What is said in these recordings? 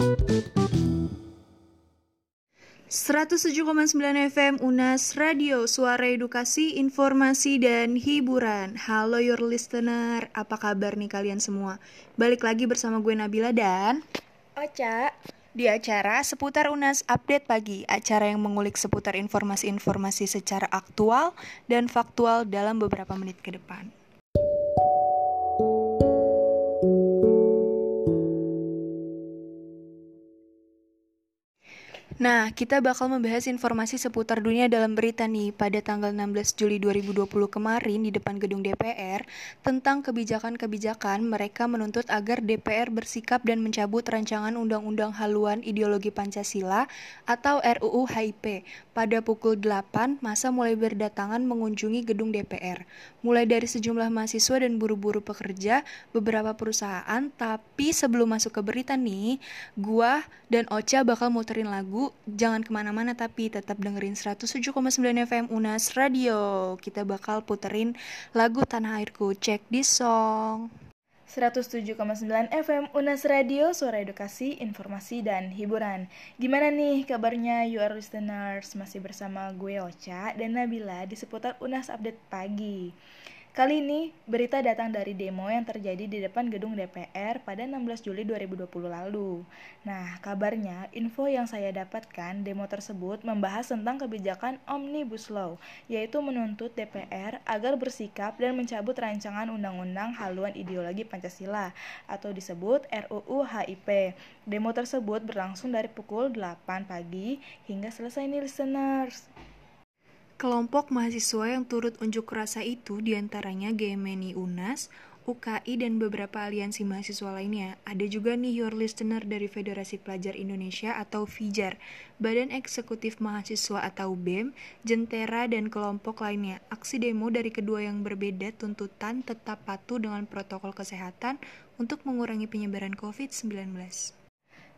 107,9 FM UNAS Radio Suara Edukasi, Informasi, dan Hiburan. Halo your listener, apa kabar nih kalian semua? Balik lagi bersama gue Nabila dan Ocha. Di acara seputar UNAS Update Pagi. Acara yang mengulik seputar informasi-informasi secara aktual dan faktual dalam beberapa menit ke depan Nah, kita bakal membahas informasi seputar dunia dalam berita nih pada tanggal 16 Juli 2020 kemarin di depan gedung DPR tentang kebijakan-kebijakan mereka menuntut agar DPR bersikap dan mencabut rancangan Undang-Undang Haluan Ideologi Pancasila atau RUU HIP. Pada pukul 8, masa mulai berdatangan mengunjungi gedung DPR. Mulai dari sejumlah mahasiswa dan buru-buru pekerja, beberapa perusahaan, tapi sebelum masuk ke berita nih, gua dan Ocha bakal muterin lagu jangan ke mana-mana tapi tetap dengerin 107,9 FM UNAS Radio. Kita bakal puterin lagu Tanah Airku. Cek di song. 107,9 FM UNAS Radio, suara edukasi, informasi, dan hiburan. Gimana nih kabarnya you are listeners? Masih bersama gue Ocha dan Nabila di seputar UNAS Update Pagi. Kali ini, berita datang dari demo yang terjadi di depan gedung DPR pada 16 Juli 2020 lalu. Nah, kabarnya, info yang saya dapatkan, demo tersebut membahas tentang kebijakan Omnibus Law, yaitu menuntut DPR agar bersikap dan mencabut rancangan Undang-Undang Haluan Ideologi Pancasila, atau disebut RUU HIP. Demo tersebut berlangsung dari pukul 8 pagi hingga selesai nih listeners. Kelompok mahasiswa yang turut unjuk rasa itu di antaranya GMNI UNAS, UKI, dan beberapa aliansi mahasiswa lainnya. Ada juga nih your listener dari Federasi Pelajar Indonesia atau FIJAR, Badan Eksekutif Mahasiswa atau BEM, Jentera, dan kelompok lainnya. Aksi demo dari kedua yang berbeda tuntutan tetap patuh dengan protokol kesehatan untuk mengurangi penyebaran COVID-19.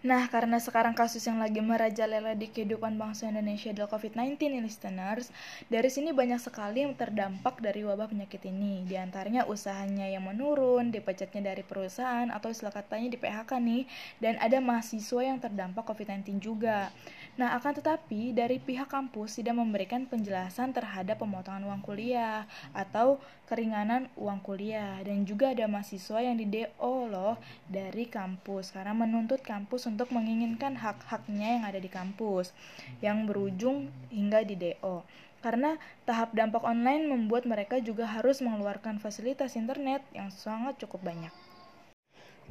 Nah, karena sekarang kasus yang lagi merajalela di kehidupan bangsa Indonesia adalah COVID-19 listeners, dari sini banyak sekali yang terdampak dari wabah penyakit ini. Di antaranya usahanya yang menurun, dipecatnya dari perusahaan, atau istilah katanya di PHK nih, dan ada mahasiswa yang terdampak COVID-19 juga. Nah, akan tetapi dari pihak kampus tidak memberikan penjelasan terhadap pemotongan uang kuliah atau keringanan uang kuliah dan juga ada mahasiswa yang di DO loh dari kampus karena menuntut kampus untuk menginginkan hak-haknya yang ada di kampus yang berujung hingga di DO. Karena tahap dampak online membuat mereka juga harus mengeluarkan fasilitas internet yang sangat cukup banyak.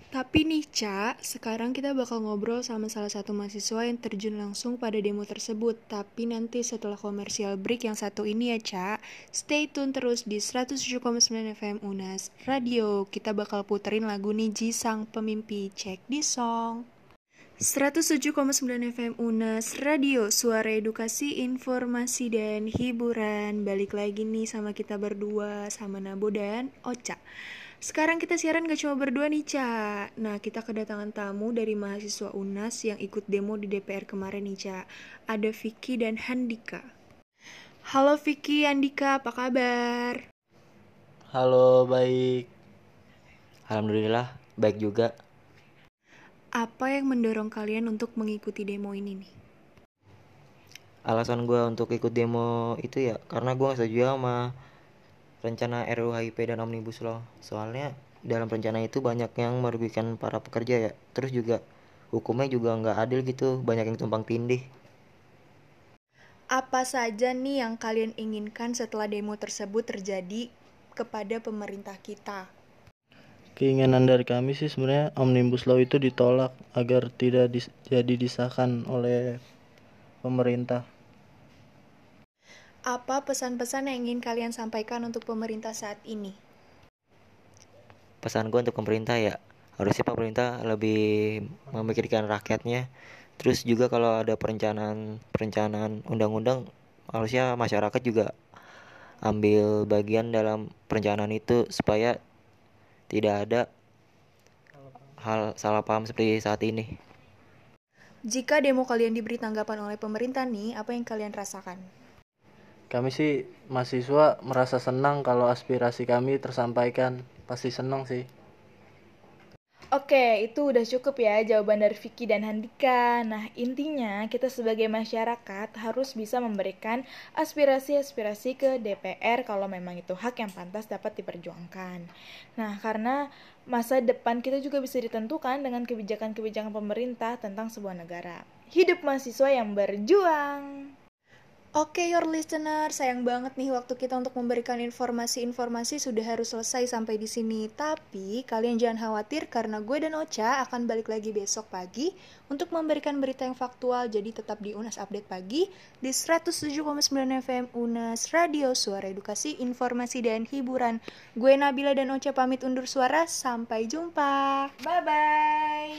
Tapi nih, Ca, sekarang kita bakal ngobrol sama salah satu mahasiswa yang terjun langsung pada demo tersebut. Tapi nanti setelah komersial break yang satu ini ya, Ca. Stay tune terus di 107,9 FM UNAS Radio. Kita bakal puterin lagu Niji Sang Pemimpi. Cek di song. 107,9 FM UNAS Radio, suara edukasi, informasi, dan hiburan. Balik lagi nih sama kita berdua, sama Nabo dan Ocha. Sekarang kita siaran gak cuma berdua nih, Ca. Nah, kita kedatangan tamu dari mahasiswa UNAS yang ikut demo di DPR kemarin nih, Ca. Ada Vicky dan Handika. Halo Vicky, Handika, apa kabar? Halo, baik. Alhamdulillah, baik juga. Apa yang mendorong kalian untuk mengikuti demo ini nih? Alasan gue untuk ikut demo itu ya karena gue gak setuju sama rencana RUU HIP dan Omnibus Law. Soalnya dalam rencana itu banyak yang merugikan para pekerja ya. Terus juga hukumnya juga nggak adil gitu, banyak yang tumpang tindih. Apa saja nih yang kalian inginkan setelah demo tersebut terjadi kepada pemerintah kita? Keinginan dari kami sih sebenarnya Omnibus Law itu ditolak agar tidak dis jadi disahkan oleh pemerintah. Apa pesan-pesan yang ingin kalian sampaikan untuk pemerintah saat ini? Pesan gue untuk pemerintah ya, harusnya pemerintah lebih memikirkan rakyatnya. Terus juga kalau ada perencanaan perencanaan undang-undang, harusnya masyarakat juga ambil bagian dalam perencanaan itu supaya tidak ada hal salah paham seperti saat ini. Jika demo kalian diberi tanggapan oleh pemerintah nih, apa yang kalian rasakan? Kami sih mahasiswa merasa senang kalau aspirasi kami tersampaikan. Pasti senang sih. Oke, itu udah cukup ya jawaban dari Vicky dan Handika. Nah, intinya kita sebagai masyarakat harus bisa memberikan aspirasi-aspirasi ke DPR kalau memang itu hak yang pantas dapat diperjuangkan. Nah, karena masa depan kita juga bisa ditentukan dengan kebijakan-kebijakan pemerintah tentang sebuah negara. Hidup mahasiswa yang berjuang! Oke, your listener, sayang banget nih waktu kita untuk memberikan informasi-informasi sudah harus selesai sampai di sini. Tapi kalian jangan khawatir karena gue dan Ocha akan balik lagi besok pagi untuk memberikan berita yang faktual. Jadi tetap di Unas Update Pagi di 107,9 FM Unas Radio Suara Edukasi, Informasi dan Hiburan. Gue Nabila dan Ocha pamit undur suara. Sampai jumpa. Bye bye.